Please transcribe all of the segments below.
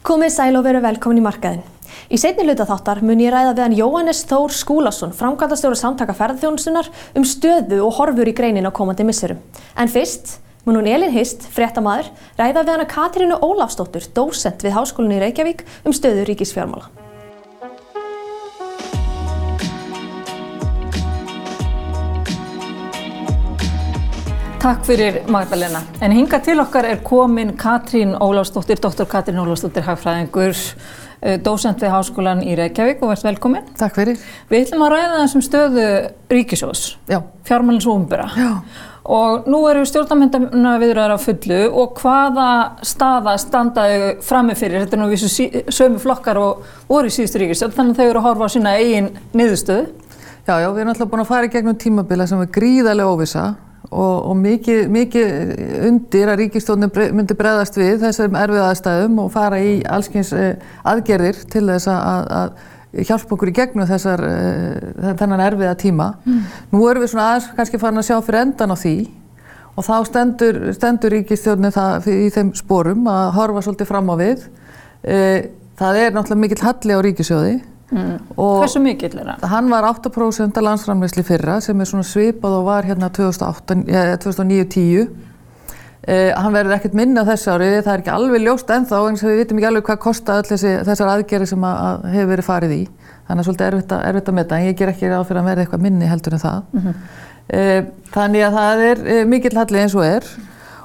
Komið sæl og veru velkomin í markaðin. Í setni hluta þáttar mun ég ræða við hann Jóhannes Þór Skúlason, framkvæmdastjóru samtaka ferðarþjónustunar um stöðu og horfur í greinin á komandi missurum. En fyrst mun hún Elin Hist, fréttamaður, ræða við hann að Katrínu Ólafsdóttur, dósent við Háskólinni í Reykjavík um stöðu ríkisfjármála. Takk fyrir Magdalena. En hinga til okkar er komin Katrín Ólafsdóttir, doktor Katrín Ólafsdóttir, hagfræðingur, dósent við Háskólan í Reykjavík og verðt velkomin. Takk fyrir. Við ætlum að ræða þessum stöðu ríkisjós, fjármælins og umbyrra. Og nú eru stjórnarmyndana viðraðar á fullu og hvaða staða standaðu framifyrir, þetta er nú vissu sömu flokkar og voru í síðustu ríkisjós, þannig að þau eru að horfa á sína eigin niðurstöðu. Já, já, við erum alltaf búin að fara í gegnum tímabila sem er gríðarlega óvisa og, og mikið, mikið undir að ríkistjónin myndi bregðast við þessum erfið aðstæðum og fara í allskyns aðgerðir til þess að, að hjálpa okkur í gegnum þessar, þennan erfiða tíma. Mm. Nú erum við svona aðeins kannski farin að sjá fyrir endan á því og þá stendur, stendur ríkistjónin það í þeim sporum að horfa svolítið fram á við. Það er náttúrulega mikill halli á ríkisjóði Mm. Hversu mikill er það? Hann var 8% af landsframleysli fyrra sem er svona svipað og var hérna 2009-10. Eh, hann verður ekkert minna þessu ári, það er ekki alveg ljóst ennþá eins og við vitum ekki alveg hvað kosta öll þessi, þessar aðgerri sem að, að hefur verið farið í. Þannig að svolítið erfitt að, erfitt að metta, en ég ger ekki ráð fyrir að verða eitthvað minni heldur en það. Mm -hmm. eh, þannig að það er eh, mikill halli eins og er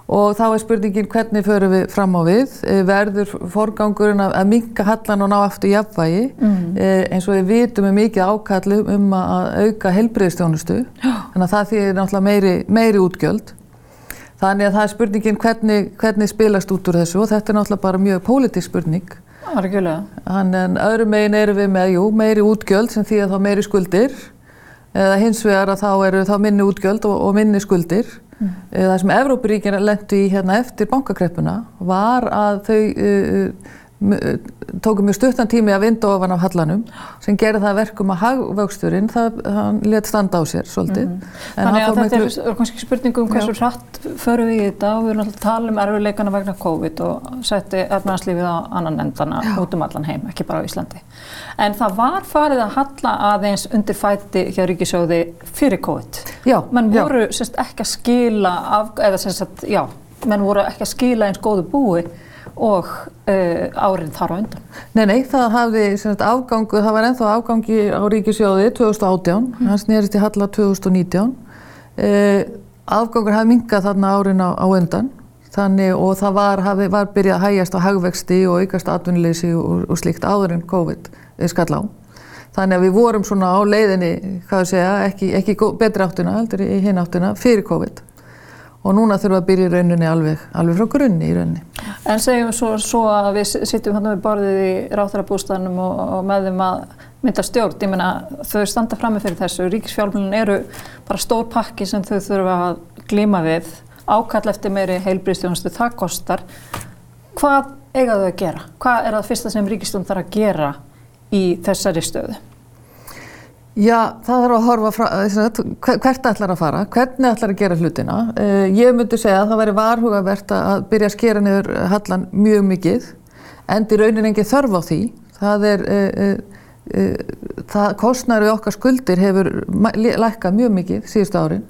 og þá er spurningin hvernig förum við fram á við, verður forgangurinn að, að minka hallan og ná aftur jafnvægi mm. eins og við vitum um mikið ákallu um að auka helbriðstjónustu, þannig að það þýðir náttúrulega meiri, meiri útgjöld. Þannig að það er spurningin hvernig, hvernig spilast út úr þessu og þetta er náttúrulega bara mjög pólitísk spurning. Þannig að öðrum megin erum við með, jú, meiri útgjöld sem þýðir þá meiri skuldir eða hins vegar að þá eru þá minni útgjöld og, og minni skuldir. Mm. Það sem Evrópuríkina lendi í hérna eftir bankakreppuna var að þau uh, tóku mjög stuttan tími að vinda ofan af hallanum sem gerði það verkum að hagvöxturinn, það let standa á sér svolítið. Mm. Þannig að þetta miklu... er kannski spurningu um hversu hratt förum við í þetta og við erum alltaf að tala um erfiðleikana vegna COVID og setti erfnarslífið á annan endana Já. út um allan heim, ekki bara á Íslandi. En það var farið að halla aðeins undir fæti hjá Ríkisjóði fyrir COVID. Já. Menn voru sérst ekki að skila, af, eða sérst, já, menn voru ekki að skila eins góðu búi og uh, árið þar á undan. Nei, nei, það hafði afgangu, það var ennþá afgangi á Ríkisjóði 2018, mm. hans nýrist í Halla 2019. Uh, afgangur hafði minkað þarna árin á, á undan þannig og það var, hafi, var byrjað að hægjast á hagvexti og aukast atvinnuleysi og, og slíkt áður en COVID skall á. Þannig að við vorum svona á leiðinni, hvað ég segja, ekki, ekki betri áttuna, heldur í hinn áttuna, fyrir COVID og núna þurfum við að byrja í rauninni alveg, alveg frá grunni í rauninni. En segjum svo, svo að við sittum hann við borðið í ráþarabústanum og, og með þeim að mynda stjórn, ég meina þau standa fram með fyrir þessu, ríkisfjármjölun eru bara stór pakki sem þau þurfa að glíma við, ákall eftir meiri heilbríðstjónustu, það kostar. Hvað eiga þau að gera? Hvað er það fyrsta sem ríkistjón þarf að gera í þessari stöðu? Já, það þarf að horfa frá, hvert ætlar að fara, hvernig ætlar að gera hlutina. Uh, ég myndi segja að það væri varhugavert að byrja að skera niður hallan mjög mikið, en í raunin engi þörf á því. Það er, það kostnæru okkar skuldir hefur lækkað mjög mikið síðustu árin.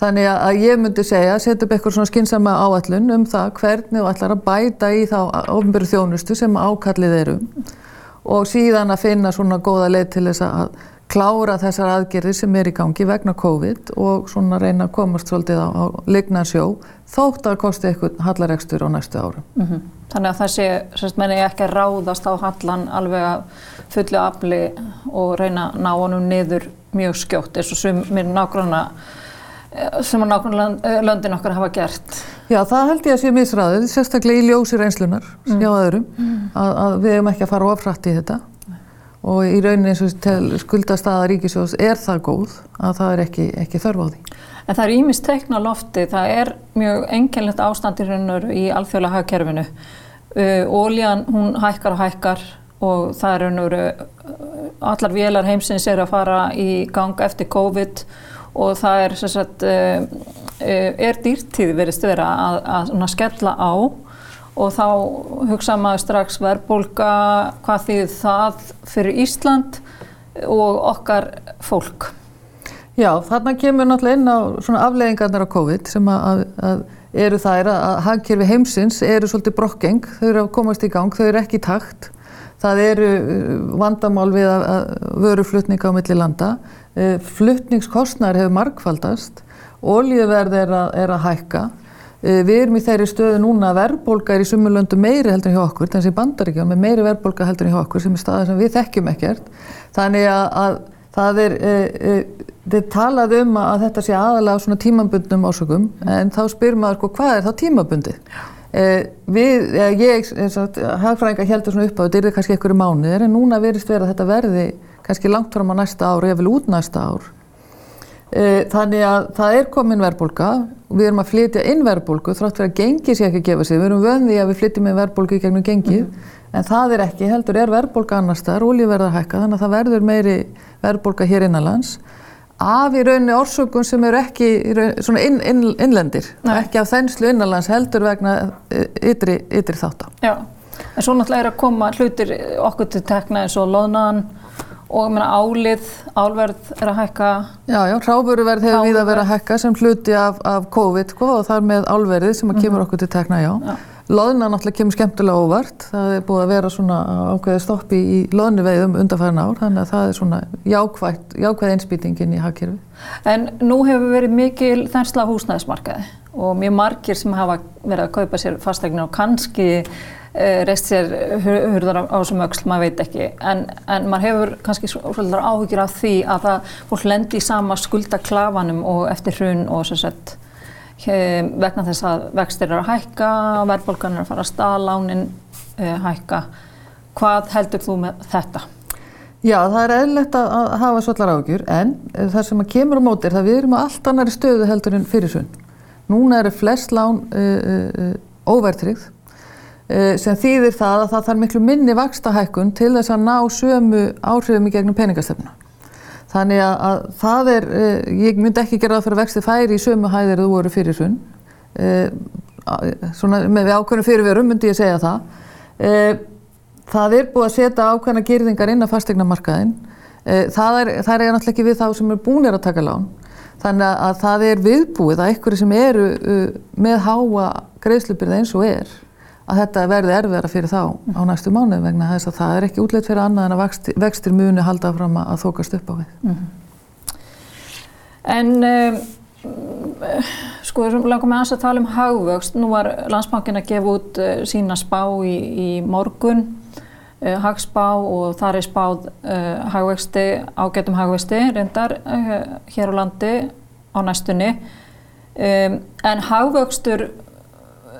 Þannig að ég myndi segja, setja upp eitthvað svona skynsama áallun um það hvernig þú ætlar að bæta í þá ofnbyrju þjónustu sem ákallið erum og síðan að finna svona góða leið til þess að klára þessar aðgerðir sem er í gangi vegna COVID og svona reyna að komast svolítið á, á lignarsjó þótt að kosti eitthvað hallaregstur á næstu árum. Mm -hmm. Þannig að þessi, sérst menni ekki að ráðast á hallan alveg að fullu afli og reyna að ná honum niður mjög skjótt eins og sem mér nákvæmlega sem að nákvæmlega löndin okkar hafa gert. Já, það held ég að sé misræðið, sérstaklega í ljósi reynslunar, mm. hjá öðrum, mm. að, að við hefum ekki að fara ofrætt í þetta og í rauninni eins og skuldastaða Ríkisjós er það góð að það er ekki, ekki þörf á því. En það er ímist teikna lofti, það er mjög enginlegt ástand í alþjóðlega hagkerfinu. Óljan, hún hækkar og hækkar og það er raunur, uh, allar vélar heimsins er að fara í gang eftir COVID og það er, sagt, er dýrtíð verið stöðra að, að skella á og þá hugsa maður strax verðbólka, hvað þýðir það fyrir Ísland og okkar fólk. Já, þarna kemur náttúrulega inn á svona afleggingarnar á COVID sem að, að eru þær að hagkerfi heimsins eru svolítið brokkeng, þau eru að komast í gang, þau eru ekki í takt. Það eru uh, vandamál við að, að vöru flutninga á milli landa. Uh, Flutningskostnar hefur markfaldast, ólíðverð er, er að hækka. Uh, við erum í þeirri stöðu núna að verðbólka er í sumulöndu meiri heldur en hjá okkur, þannig að bandaríkjum með meiri verðbólka heldur en hjá okkur sem er staða sem við þekkjum ekkert. Þannig að, að það er, e, e, þið talað um að þetta sé aðalega á svona tímabundnum ásökum en þá spyr maður sko hvað er þá tímabundið? Eh, við, eh, ég, hagfræðingar heldur svona upp á þetta er kannski einhverju mánuðir en núna verist verið að þetta verði kannski langt fram á næsta ár ég vil út næsta ár. Eh, þannig að það er komin verðbólka við erum að flytja inn verðbólku þrátt fyrir að gengi sé ekki að gefa sig. Við erum vöndið að við flytjum inn verðbólku í gegnum gengið mm -hmm. en það er ekki, heldur er verðbólka annars þar, ólíverðar hækka þannig að það verður meiri verðbólka hér innanlands af í rauninni orsökun sem eru ekki inn, inn, innlendir, Nei. ekki af þenslu innanlands heldur vegna e, ytri, ytri þáttan. Já, en svo náttúrulega er að koma hlutir okkur til tekna eins og loðnan og meina álið, álverð er að hækka. Já, já, hráföruverð hefur við að vera að hækka sem hluti af, af COVID sko, og þar með álverðið sem að kemur mm -hmm. okkur til tekna, já. já. Loðna náttúrulega kemur skemmtilega óvart. Það er búið að vera svona ákveði stoppi í loðnuveiðum undanfæðan ár, þannig að það er svona jákvæð, jákvæð einsbytingin í hagkerfi. En nú hefur verið mikil þensla húsnæðismarkaði og mjög margir sem hafa verið að kaupa sér fastegnir og kannski reist sér hurðar á þessum öksl, maður veit ekki. En, en maður hefur kannski svolítið áhugir af því að það fólk lendi í sama skuldaklafanum og eftir hrun og svo sett vegna þess að vextir eru að hækka, verðbólgan eru að fara að staða, lánin uh, hækka. Hvað heldur þú með þetta? Já, það er eðlilegt að hafa svolítið ágjur en það sem að kemur á móti er að við erum á allt annari stöðu heldur en fyrir sunn. Núna eru flest lán uh, uh, óvertrið sem þýðir það að það þarf miklu minni vakstahækkun til þess að ná sömu áhrifum í gegnum peningastefna. Þannig að, að það er, eh, ég myndi ekki gera það fyrir að vexti færi í sömu hæðir þú voru fyrir sunn. Eh, svona með ákveðinu fyrirverum myndi ég segja það. Eh, það er búið að setja ákveðina gyrðingar inn á fastegnamarkaðin. Það er, það er náttúrulega ekki við þá sem er búinir að taka lán. Þannig að það er viðbúið að einhverju sem eru með háa greiðslupirða eins og er að þetta verði erfiðara fyrir þá á næstu mánuð vegna þess að það er ekki útleitt fyrir annað en að vextir, muni halda fram að þókast upp á við. Mm -hmm. En um, sko, langum með aðeins að tala um hagvöxt. Nú var landsbankin að gefa út uh, sína spá í, í morgun, uh, hagspá og þar er spáð uh, hagvexti, ágætum hagvexti reyndar hér á landi á næstunni. Um, en hagvöxtur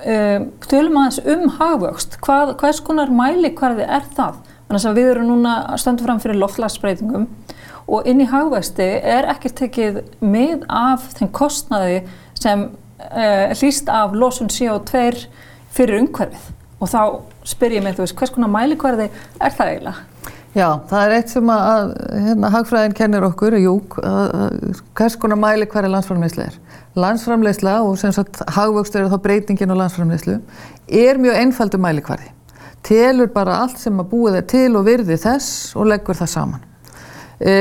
um, tölum aðeins um hagvöxt, Hvað, hvers konar mælikvarði er það? Þannig að við erum núna stöndum fram fyrir loftlagsbreytingum og inn í hagvexti er ekkert tekið með af þeim kostnaði sem uh, hlýst af losun CO2 fyrir umhverfið og þá spyr ég mig, þú veist, hvers konar mælikvarði er það eiginlega? Já, það er eitt sem að hérna, hagfræðin kennir okkur, jú, hvers konar mælikvarði landsframleysli er landsframleysla og sem sagt hagvöxtur er þá breytingin á landsframleyslu er mjög einfaldu mælikvarði. Telur bara allt sem að búið er til og virði þess og leggur það saman. E,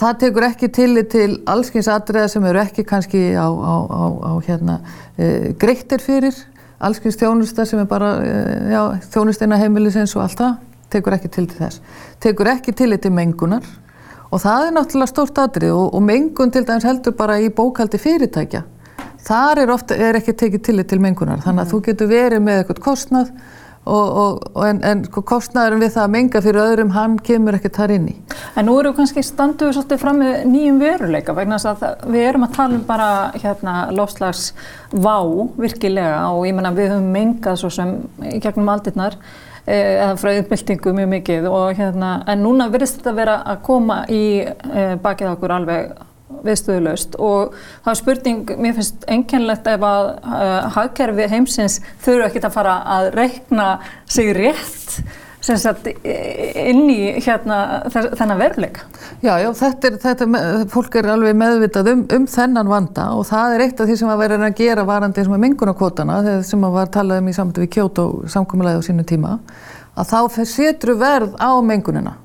það tekur ekki tillit til allskyns atriða sem eru ekki kannski á, á, á, á hérna, e, greittir fyrir, allskyns þjónusta sem er bara e, þjónusteina heimilisins og allt það, tekur ekki tillit til þess. Tekur ekki tillit til mengunar Og það er náttúrulega stórt atrið og, og mengun til dæmis heldur bara í bókaldi fyrirtækja. Þar er, ofta, er ekki tekið tillit til mengunar þannig að mm. þú getur verið með eitthvað kostnað og, og, en, en sko, kostnaðurinn við það að menga fyrir öðrum hann kemur ekkert þar inn í. En nú við kannski standuð svolítið fram með nýjum veruleika vegna að við erum að tala um bara hérna lofslags vá virkilega og ég menna við höfum mengað svo sem gegnum aldirnar Eh, eða fröðumbyltingu mjög mikið og hérna, en núna verðist þetta vera að koma í e, bakið okkur alveg viðstöðulegst og það er spurning, mér finnst enkenlegt ef að uh, hagkerfi heimsins þurfu ekkert að fara að reikna sig rétt sagt, inn í hérna, þennan veruleika. Já, já, þetta er, þetta, fólk er alveg meðvitað um, um þennan vanda og það er eitt af því sem að vera að gera varandi eins og með mengunarkvotana, sem að var talað um í samtöku við Kjót og samkominlega á sínum tíma, að þá setur verð á mengunina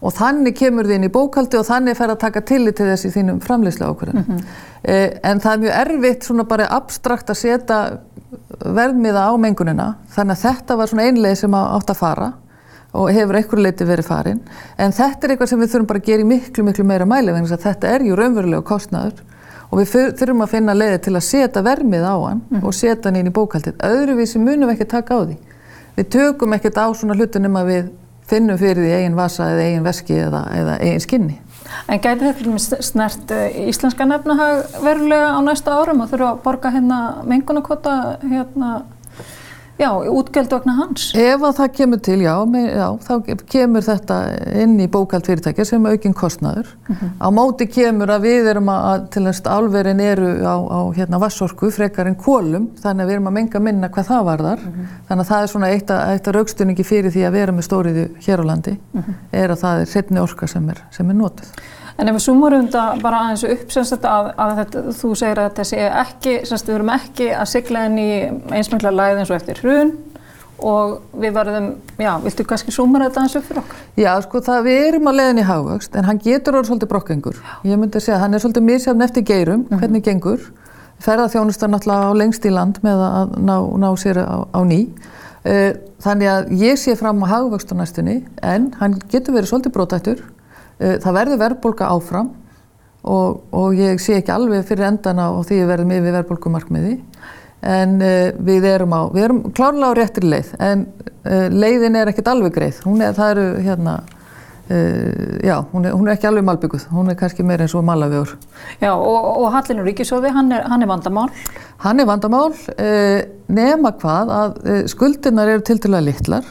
og þannig kemur þið inn í bókaldi og þannig fer að taka tillit til þessi þínum framleyslega ákvörðum. Mm -hmm. eh, en það er mjög erfitt svona bara abstrakt að setja verðmiða á mengunina þannig að þetta var svona einlega sem átt að fara og hefur einhverju leiti verið farin en þetta er eitthvað sem við þurfum bara að gera í miklu miklu meira mæli vegna að þetta er ju raunverulega kostnaður og við þurfum að finna leiði til að setja vermið á hann mm og setja hann inn í bókaldið. Öðruvísi munum við ekki taka á því. Við tökum ekkert á svona hlutunum að við finnum fyrir því eigin vasa eða eigin veski eða, eða eigin skinni. En gæti þetta snert eh, íslenska nefnahag verulega á næsta árum og þurfa að borga hérna mengunarkota hérna Já, útgjöld vegna hans. Ef að það kemur til, já, já þá kemur þetta inn í bókald fyrirtækja sem aukinn kostnaður. Mm -hmm. Á móti kemur að við erum að, til þess að álverin eru á, á hérna vassorku frekar en kólum, þannig að við erum að menga minna hvað það varðar. Mm -hmm. Þannig að það er svona eitt að, að raukstunningi fyrir því að vera með stóriðu hér á landi, mm -hmm. er að það er setni orka sem er, sem er notið. En ef við sumurum þetta bara aðeins upp semst þetta að, að þetta, þú segir að þessi ekki, semst við verum ekki að sigla inn í einsmengla læð eins og eftir hrun og við verðum, já, viltu kannski sumura þetta aðeins upp fyrir okkur? Já, sko það, við erum á leiðin í hagvöxt en hann getur orðið svolítið brokkengur. Ég myndi að segja að hann er svolítið mísjafn eftir geirum, mm -hmm. hvernig gengur. Ferðarþjónustar náttúrulega á lengst í land með að ná, ná sér á, á ný. Eh, þannig að ég sé fram á næstunni en hann getur verið svolítið brotættur það verður verðbólka áfram og, og ég sé ekki alveg fyrir endana og því við verðum yfir verðbólkumarkmiði en uh, við erum á, við erum klárlega á réttir leið. En uh, leiðin er ekkert alveg greið, hún er, það eru hérna, uh, já, hún er, hún er ekki alveg malbygguð, hún er kannski meira eins og malavegur. Já og, og Hallinu Ríkisóði, hann er, hann er vandamál? Hann er vandamál, nema hvað að skuldinar eru til dæla litlar,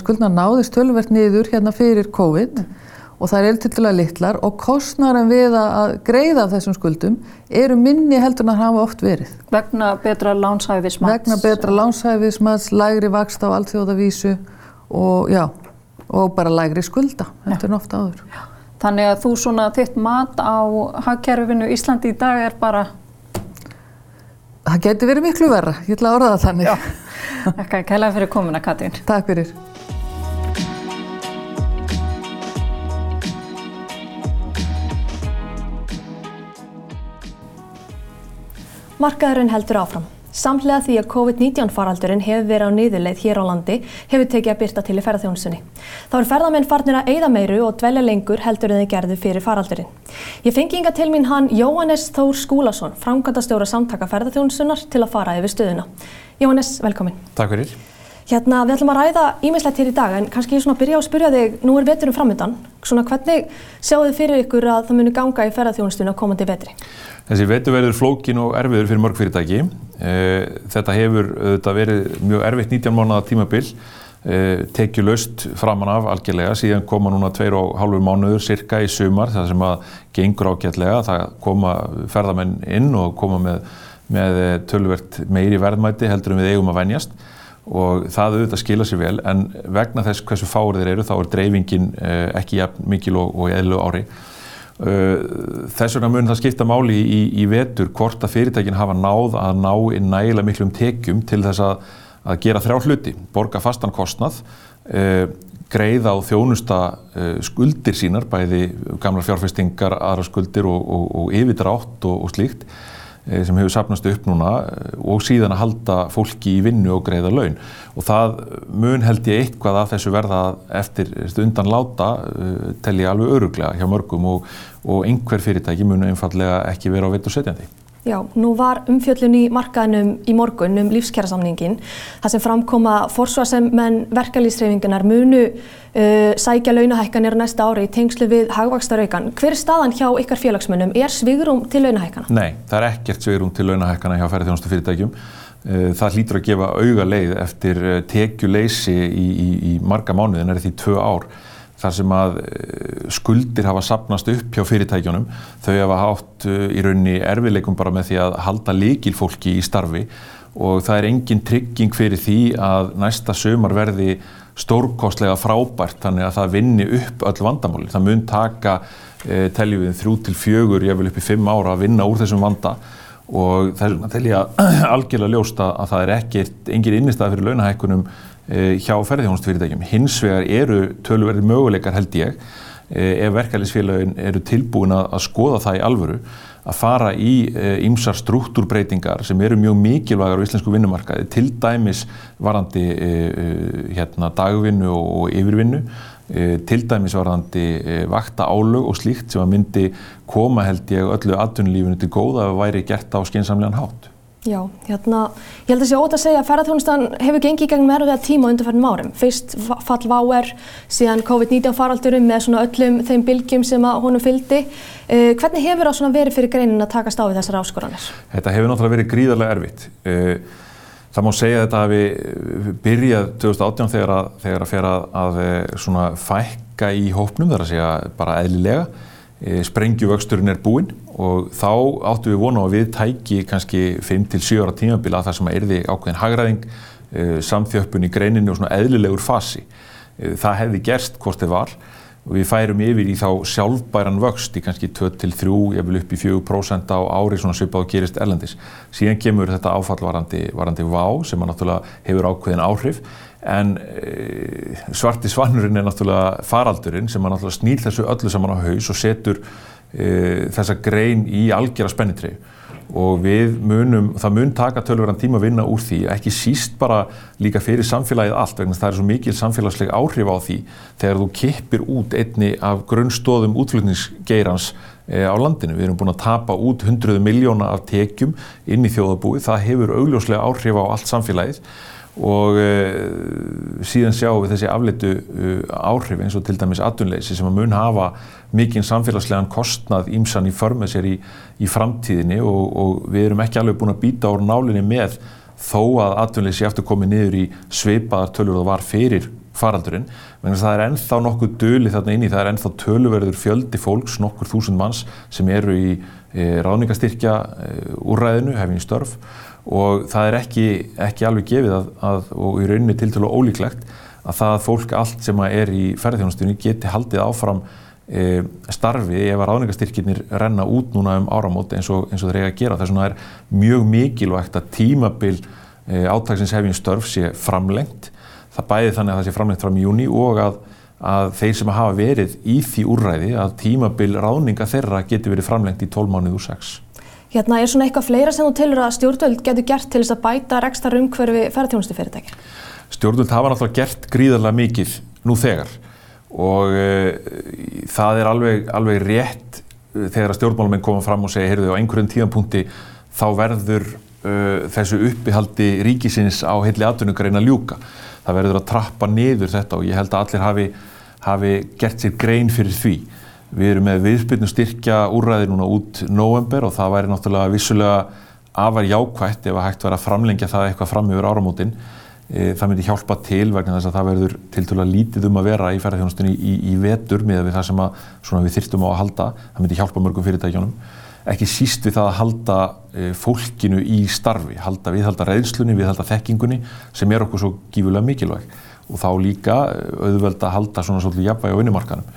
skuldinar náðist tölverkt niður hérna fyrir COVID. mm og það er til dæla litlar og kostnæran við að greiða þessum skuldum eru minni heldur en að hafa oft verið. Vegna betra lánshæfismats? Vegna betra lánshæfismats, lægri vakst á allþjóðavísu og, já, og bara lægri skulda heldur en ofta áður. Já. Þannig að þú svona þitt mat á hagkerfinu Íslandi í dag er bara? Það getur verið miklu verra, ég ætla að orða það þannig. Að kella fyrir komuna Katrín. Takk fyrir. Markaðurinn heldur áfram. Samlega því að COVID-19 faraldurinn hefur verið á niðurleið hér á landi hefur tekið að byrta til í ferðarþjónusunni. Þá er ferðarmenn farnir að eigða meiru og dvelja lengur heldur en þeir gerðu fyrir faraldurinn. Ég fengi inga til mín hann Jóhannes Þór Skúlason, framkvæmdastjóra samtaka ferðarþjónusunar til að fara yfir stöðuna. Jóhannes, velkomin. Takk fyrir. Hérna, við ætlum að ræða ímislegt hér í dag en kannski ég svona byrja á að spyrja þig, nú er veturum framöndan, svona hvernig sjáu þið fyrir ykkur að það muni ganga í ferðarþjónustuna komandi vetri? Þessi vetu verður flókin og erfiður fyrir mörg fyrirtæki. Eh, þetta hefur þetta verið mjög erfitt 19 mánuða tímabill, eh, tekið laust framan af algjörlega, síðan koma núna 2,5 mánuður cirka í sumar, það sem að gengur ágætlega, það koma ferðamenn inn og koma með, með tölvert meiri verðmæti heldur en við eigum að venjast og það auðvitað skila sér vel en vegna þess hversu fárið þeir eru þá er dreifingin eh, ekki jafn mikil og, og eðlu ári. Uh, þess vegna mun það skipta máli í, í, vetur hvort að fyrirtækin hafa náð að ná inn nægilega miklum tekjum til þess að, að gera þrjá hluti, borga fastan kostnað, uh, greiða og þjónusta uh, skuldir sínar, bæði gamla fjárfestingar, aðra skuldir og, og, og yfirdrátt og, og slíkt. Eh, sem hefur sapnast upp núna eh, og síðan að halda fólki í vinnu og greiða laun og það mun held ég eitthvað að þessu verða eftir undan láta eh, telli alveg öruglega hjá mörgum og, og einhver fyrirtæki mun einfallega ekki vera á veitur setjandi. Já, nú var umfjöllun í markaðinum í morgun um lífskjærasamningin þar sem framkoma forsvarsem menn verkalýsreifingunar munu uh, sækja launahækkanir næsta ári í tengslu við hagvakstaraukan. Hver er staðan hjá ykkar félagsmönnum? Er svigurum til launahækkana? Nei, það er ekkert svigurum til launahækkana hjá ferðarþjónustu fyrirtækjum. Uh, það hlýtur að gefa auga leið eftir uh, tekjuleysi í, í, í marga mánuðin er því tvö ár þar sem að eh, skuldir hafa sapnast upp hjá fyrirtækjunum. Þau hafa hátt eh, í rauninni erfileikum bara með því að halda líkil fólki í starfi og það er engin trygging fyrir því að næsta sömar verði stórkostlega frábært þannig að það vinni upp öll vandamáli. Það mun taka e, teljum við þrjú til fjögur, ég vil upp í fimm ára að vinna úr þessum vanda og þess vegna tel ég að algjörlega ljósta að það er ekkert, engin innistæð fyrir launahækkunum hjá ferðihjónustfyrirtækjum. Hins vegar eru tölverði möguleikar held ég e, ef verkefælisfélagin eru tilbúin að, skoða það í alvöru að fara í ýmsar e, struktúrbreytingar sem eru mjög mikilvægar á íslensku vinnumarkaði, til dæmis varandi hérna, dagvinnu og yfirvinnu, til dæmis varandi vakta álög og slíkt sem að myndi koma held ég öllu atvinnulífinu til góða að væri gert á skeinsamlegan hátt. Já, hérna, ég held að það sé ótt að segja að ferðarþjónustan hefur gengið í gegnum erfiða tíma undanferðin árum. Fyrst fall váer, síðan COVID-19 faraldurum með svona öllum þeim bylgjum sem að honum fylgdi. Uh, hvernig hefur það svona verið fyrir greinin að takast á við þessar áskoranir? Þetta hefur náttúrulega verið gríðarlega erfitt. Uh, það má segja að þetta hafi byrjað 2018 þegar að, þegar að svona fækka í hópnum, þar að segja bara eðlilega. Uh, Sprengjuvöxturinn er búinn og þá áttu við vona að við tæki kannski 5-7 ára tímabila það sem að erði ákveðin hagræðing, uh, samþjöppun í greininu og svona eðlilegur fasi. Uh, það hefði gerst hvort þið var og við færum yfir í þá sjálfbæran vöxt í kannski 2-3, ég vil upp í 4% á ári svona svipað og gerist erlendis. Síðan kemur þetta áfallvarandi varandi vá sem að náttúrulega hefur ákveðin áhrif en e, svarti svannurinn er náttúrulega faraldurinn sem að náttúrulega snýr þessu öllu saman á haus og setur e, þessa grein í algjara spennitrið og við munum, það mun taka tölverðan tíma að vinna úr því, ekki síst bara líka fyrir samfélagið allt vegna það er svo mikil samfélagsleg áhrif á því þegar þú kippir út einni af grunnstóðum útflutningsgeirans e, á landinu. Við erum búin að tapa út hundruðu miljóna af tekjum inn í þjóðabúið, það hefur augljóslega áhrif á allt samfélagið og uh, síðan sjáum við þessi afleitu uh, áhrif eins og til dæmis atunleysi sem að mun hafa mikinn samfélagslegan kostnað ímsan í förmið sér í, í framtíðinni og, og við erum ekki alveg búin að býta úr nálinni með þó að atunleysi eftir komið niður í sveipaðar tölur það var fyrir faraldurinn, menn það er ennþá nokkuð döli þarna inni, það er ennþá töluverður fjöldi fólks, nokkur þúsund manns sem eru í e, ráðningastyrkja e, úrræðinu, hefinn störf og það er ekki, ekki alveg gefið að, að, og í rauninni til til og ólíklegt að það fólk allt sem er í ferðarþjónastunni geti haldið áfram e, starfi ef að ráðningastyrkirnir renna út núna um áramóti eins og, og þeir eiga að gera. Þess vegna er mjög mikilvægt að tímabil e, átagsins hefjum störf sé framlengt. Það bæði þannig að það sé framlengt fram í júni og að, að þeir sem hafa verið í því úrræði að tímabil ráðninga þeirra geti verið framlengt í 12 mánuð úr 6. Hérna, er svona eitthvað fleira sem þú tilur að stjórnvöld getur gert til þess að bæta rekstar umhverfi ferðarþjónustu fyrirtækja? Stjórnvöld hafa náttúrulega gert gríðarlega mikið nú þegar og uh, það er alveg, alveg rétt uh, þegar að stjórnmálamenn koma fram og segja, heyrðu, á einhverjum tíðanpunkti þá verður uh, þessu uppihaldi ríkisins á heitli atvinnugreina ljúka. Það verður að trappa niður þetta og ég held að allir hafi, hafi gert sér grein fyrir því. Við erum með viðspilnum styrkja úrræði núna út november og það væri náttúrulega vissulega afar jákvægt ef að hægt væri að framlengja það eitthvað fram yfir áramótin. E, það myndi hjálpa til vegna þess að það verður til dæla lítið um að vera í ferðarþjónustunni í, í vetur með við það sem að, við þyrftum á að halda. Það myndi hjálpa mörgum fyrirtækjónum. Ekki síst við það að halda e, fólkinu í starfi, halda við halda reyðslunni, við halda þekkingunni sem er okkur svo gífulega mikilvæg og þá líka e, auðveld að halda svona svolítið jafnvægi á vinnumarkanum.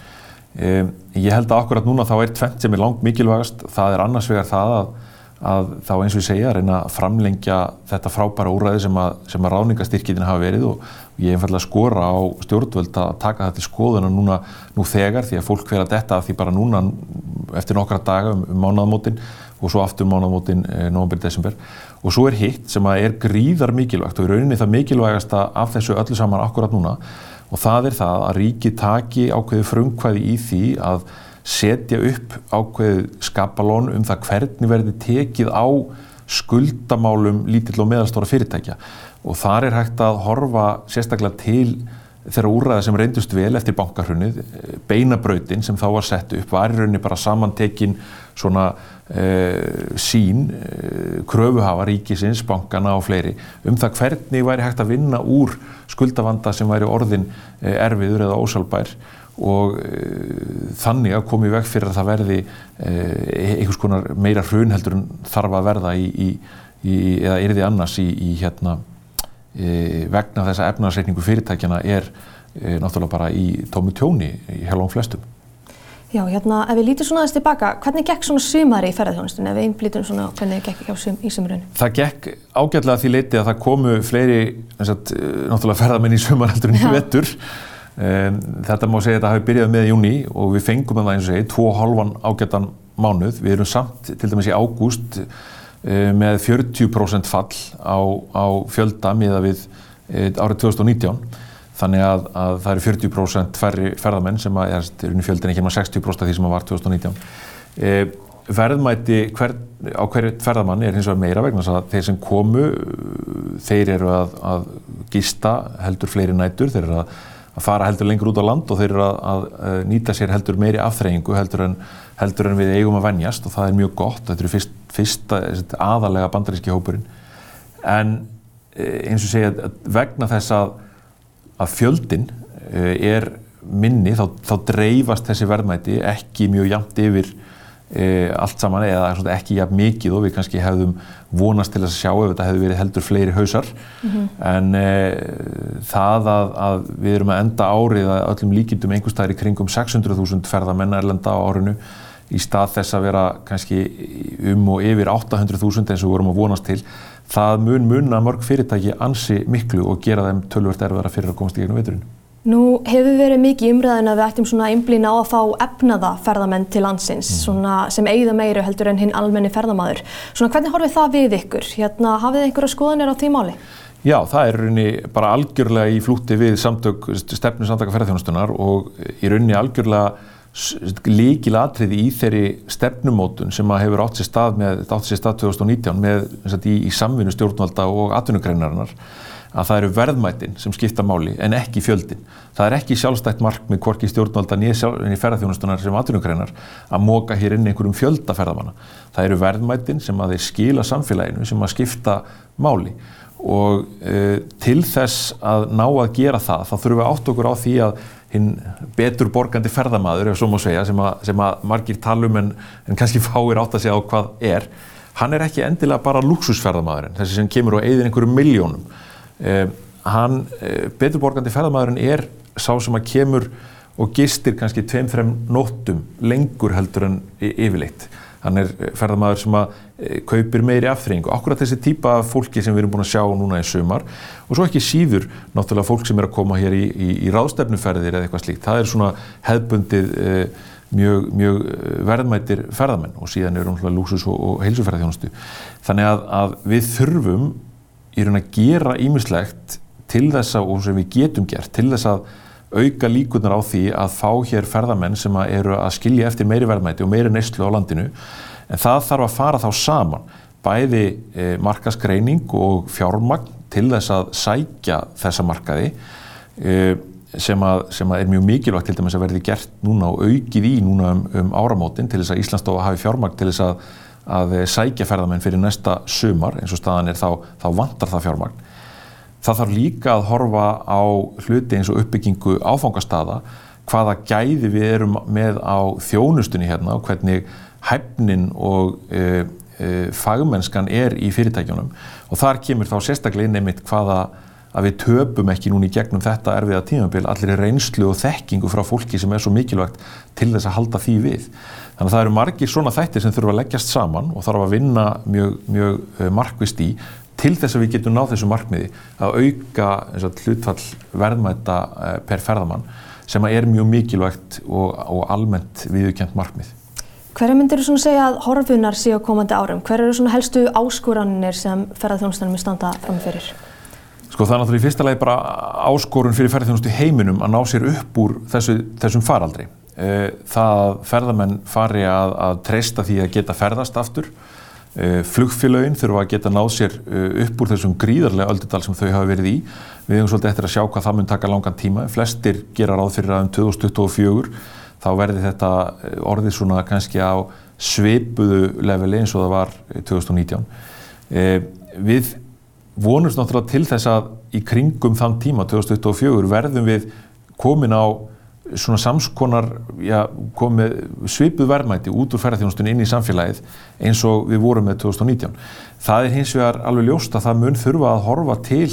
Ég held að akkurat núna þá er tvent sem er langt mikilvægast, það er annars vegar það að, að þá eins og ég segja að reyna að framlengja þetta frábæra úræði sem að, að ráðningastyrkitin hafa verið og ég er einfallega að skora á stjórnvöld að taka þetta í skoðuna núna nú þegar því að fólk verða detta því bara núna eftir nokkra daga um, um mánaðamótin og svo aftur mánaðamótin eh, november-desember og svo er hitt sem að er gríðar mikilvægt og í rauninni það mikilvægasta af þessu öllu saman akkurat núna og það er það að ríki taki ákveði frumkvæði í því að setja upp ákveði skapalón um það hvernig verði tekið á skuldamálum lítill og meðalstóra fyrirtækja. Og þar er hægt að horfa sérstaklega til þeirra úrræða sem reyndust vel eftir bankahrunið, beinabrautin sem þá var sett upp var í rauninni bara samantekin svona sín, eh, kröfuhafa ríkisins, bankana og fleiri um það hvernig væri hægt að vinna úr skuldavanda sem væri orðin eh, erfiður eða ósálbær og þannig að komi veg fyrir að það verði uh, einhvers konar meira hrun heldur en þarf að verða í, í, eða er því annars í, í hérna e, vegna þessa efnarsreikningu fyrirtækjana er e, náttúrulega bara í tómu tjóni í helgum flestum. Já, hérna, ef við lítum svona aðeins tilbaka, hvernig gekk svona sumari í ferðarþjónustunni, ef við einblítum svona hvernig gekk sum, í sumrunni? Það gekk ágætlega því leiti að það komu fleiri, sagt, náttúrulega ferðarmenn í sumar heldur en í vettur. Um, þetta má segja að þetta hafi byrjað með júni og við fengum að það eins og segi, tvo halvan ágættan mánuð. Við erum samt til dæmis í ágúst uh, með 40% fall á, á fjölda miða við uh, árið 2019 þannig að, að það eru 40% færri ferðamenn sem að, er unni fjöldin ekki með 60% af því sem að var 2019 e, verðmæti hver, á hverju ferðamann er hins vegar meira vegna þess að þeir sem komu þeir eru að, að gista heldur fleiri nætur, þeir eru að fara heldur lengur út á land og þeir eru að nýta sér heldur meiri afþreyingu heldur en, heldur en við eigum að venjast og það er mjög gott, þetta eru fyrst, fyrsta aðalega bandaríski hópurinn. En e, eins og segja vegna þess að að fjöldin eh, er minni þá, þá dreifast þessi verðmæti ekki mjög jæmt yfir e, allt saman eða ekki jæmt mikið og við kannski hefðum vonast til að sjá ef þetta hefði verið heldur fleiri hausar mm -hmm. en e, það að, að við erum að enda árið að öllum líkindum einhverstaðir í kringum 600.000 ferðamenn erlenda á árinu í stað þess að vera kannski um og yfir 800.000 eins og við vorum að vonast til það mun munna mörg fyrirtæki ansi miklu og gera þeim tölvört erfara fyrir að komast í gegnum veiturinn. Nú hefur verið mikið umræðin að við ættum svona einblýna á að fá efnaða ferðamenn til landsins mm. sem eigða meiru heldur en hinn almenni ferðamaður. Svona hvernig horfið það við ykkur? Hérna, hafið þið einhverja skoðanir á því máli? Já, það er rauninni bara algjörlega í flúti við samtök, stefnu samtaka ferðarþjónustunar og í rauninni algjörlega líkil atriði í þeirri stefnumótun sem að hefur átt sér stað með, átt sér stað 2019 með, sagt, í, í samvinnu stjórnvalda og atvinnugreinarinnar að það eru verðmættin sem skipta máli en ekki fjöldin. Það er ekki sjálfstætt markmið hvorki stjórnvalda nýja ferðarþjónustunar sem atvinnugreinar að móka hér inn einhverjum fjöldaferðamanna. Það eru verðmættin sem að þeir skila samfélaginu sem að skipta máli og uh, til þess að ná að gera það þá þurfum við átt okkur á því að hinn betur borgandi ferðamaður, ef svo má segja, sem að, sem að margir talum en, en kannski fáir átt að segja á hvað er, hann er ekki endilega bara luxusferðamaðurinn, þessi sem kemur og eigðir einhverju miljónum. Eh, hann, eh, betur borgandi ferðamaðurinn er sá sem að kemur og gistir kannski tveim-þrem nóttum lengur heldur en yfirleitt hann er ferðarmæður sem að e, kaupir meiri afþreyingu. Akkurat þessi típa fólki sem við erum búin að sjá núna í sumar og svo ekki síður náttúrulega fólk sem er að koma hér í, í, í ráðstefnuferðir eða eitthvað slíkt. Það er svona hefbundið e, mjög, mjög e, verðmættir ferðarmenn og síðan eru náttúrulega lúsus og, og heilsuferðarþjónustu. Þannig að, að við þurfum í raun að gera ímislegt til þess að, og sem við getum gert, til þess að auka líkunar á því að fá hér ferðamenn sem að eru að skilja eftir meiri verðmæti og meiri neyslu á landinu. En það þarf að fara þá saman bæði e, markaskreining og fjármagn til þess að sækja þessa markaði e, sem, að, sem að er mjög mikilvægt til dæmis að verði gert núna og aukið í núna um, um áramótin til þess að Íslandsstofa hafi fjármagn til þess að, að sækja ferðamenn fyrir næsta sumar. Eins og staðan er þá, þá vantar það fjármagn Það þarf líka að horfa á hluti eins og uppbyggingu áfangastada, hvaða gæði við erum með á þjónustunni hérna og hvernig hæfnin og e, e, fagmennskan er í fyrirtækjunum og þar kemur þá sérstaklega inn einmitt hvaða að við töpum ekki núni gegnum þetta erfiða tímabil allir reynslu og þekkingu frá fólki sem er svo mikilvægt til þess að halda því við. Þannig að það eru margir svona þættir sem þurfa að leggjast saman og þarf að vinna mjög, mjög e, markvist í til þess að við getum náð þessu markmiði að auka hlutfall verðmæta eh, per ferðamann sem er mjög mikilvægt og, og almennt viðkjönd markmið. Hverja myndir þú segja að horfunar séu á komandi árum? Hver eru helstu áskoranir sem ferðarþjónustanum er standa framfyrir? Sko það er náttúrulega í fyrsta lagi bara áskorun fyrir ferðarþjónustu heiminum að ná sér upp úr þessu, þessum faraldri. Eh, það ferðamenn fari að, að treysta því að geta ferðast aftur Eh, flugfélögin þurfa að geta náð sér eh, upp úr þessum gríðarlega öldudal sem þau hafa verið í. Við hefum svolítið eftir að sjá hvað það mun taka langan tíma. Flestir gera ráð fyrir að um 2024 þá verði þetta eh, orðið svona kannski á sveipuðu leveli eins og það var 2019. Við vonumst náttúrulega til þess að í kringum þann tíma 2024 verðum við komin á svona samskonar já, komið svipuð verðmæti út úr ferðarþjónustunni inn í samfélagið eins og við vorum með 2019. Það er hins vegar alveg ljóst að það mun þurfa að horfa til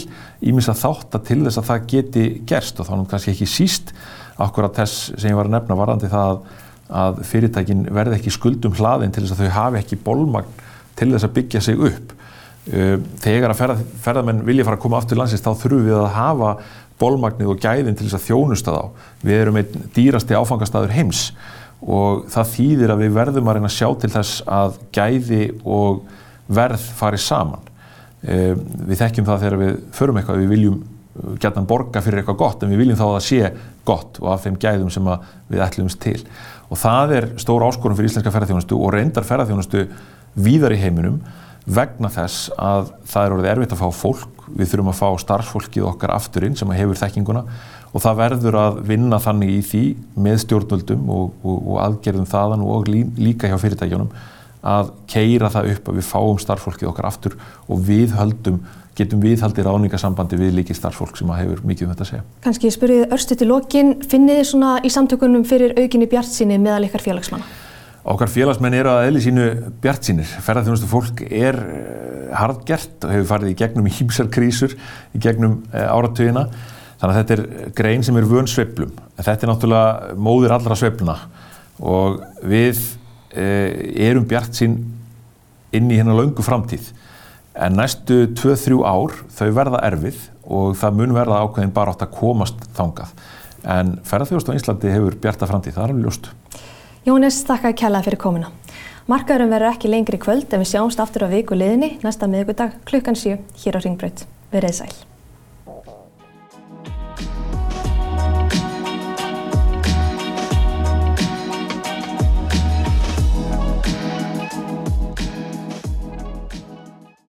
ímins að þátta til þess að það geti gerst og þá er kannski ekki síst akkurat þess sem ég var að nefna varandi það að, að fyrirtækin verði ekki skuldum hlaðin til þess að þau hafi ekki bólmagn til þess að byggja sig upp. Uh, þegar að ferð, ferðarmenn vilja fara að koma aftur landsins þá þurfum við að hafa bólmagnið og gæðin til þess að þjónusta þá. Við erum einn dýrasti áfangastæður heims og það þýðir að við verðum að reyna að sjá til þess að gæði og verð fari saman. Uh, við þekkjum það þegar við förum eitthvað, við viljum gætan borga fyrir eitthvað gott en við viljum þá að það sé gott og af þeim gæðum sem við ætlumst til. Og það er stór áskorun fyrir íslenska ferðarþjónustu og reyndar ferðarþjónustu víðar í heiminum vegna þess að það er orðið erfitt að fá fólk, við þurfum að fá starfsfólkið okkar afturinn sem hefur þekkinguna og það verður að vinna þannig í því með stjórnvöldum og, og, og aðgerðum þaðan og lí, líka hjá fyrirtækjunum að keira það upp að við fáum starfsfólkið okkar aftur og við höldum, getum viðhaldi ráningasambandi við líki starfsfólk sem hefur mikið um þetta að segja. Kanski spyrjið örstu til lokin, finnið þið svona í samtökunum fyrir aukinni bjart síni meðal ykkar félagsmanna? Okkar félagsmenn eru að eðli sínu bjart sínir. Ferðarþjónustu fólk er hardgert og hefur farið í gegnum ímsar krísur, í gegnum áratugina. Þannig að þetta er grein sem er vön sveplum. Þetta er náttúrulega móðir allra svepluna og við erum bjart sín inn í hennar laungu framtíð. En næstu 2-3 ár þau verða erfið og það mun verða ákveðin bara átt að komast þangað. En ferðarþjónustu á Íslandi hefur bjarta framtíð, það er alveg ljóst. Jónis, þakka kærlega fyrir komina. Markaðurum verður ekki lengri kvöld en við sjáumst aftur á viku liðinni næsta miðugudag klukkan 7 hér á Ringbraut. Verðið sæl.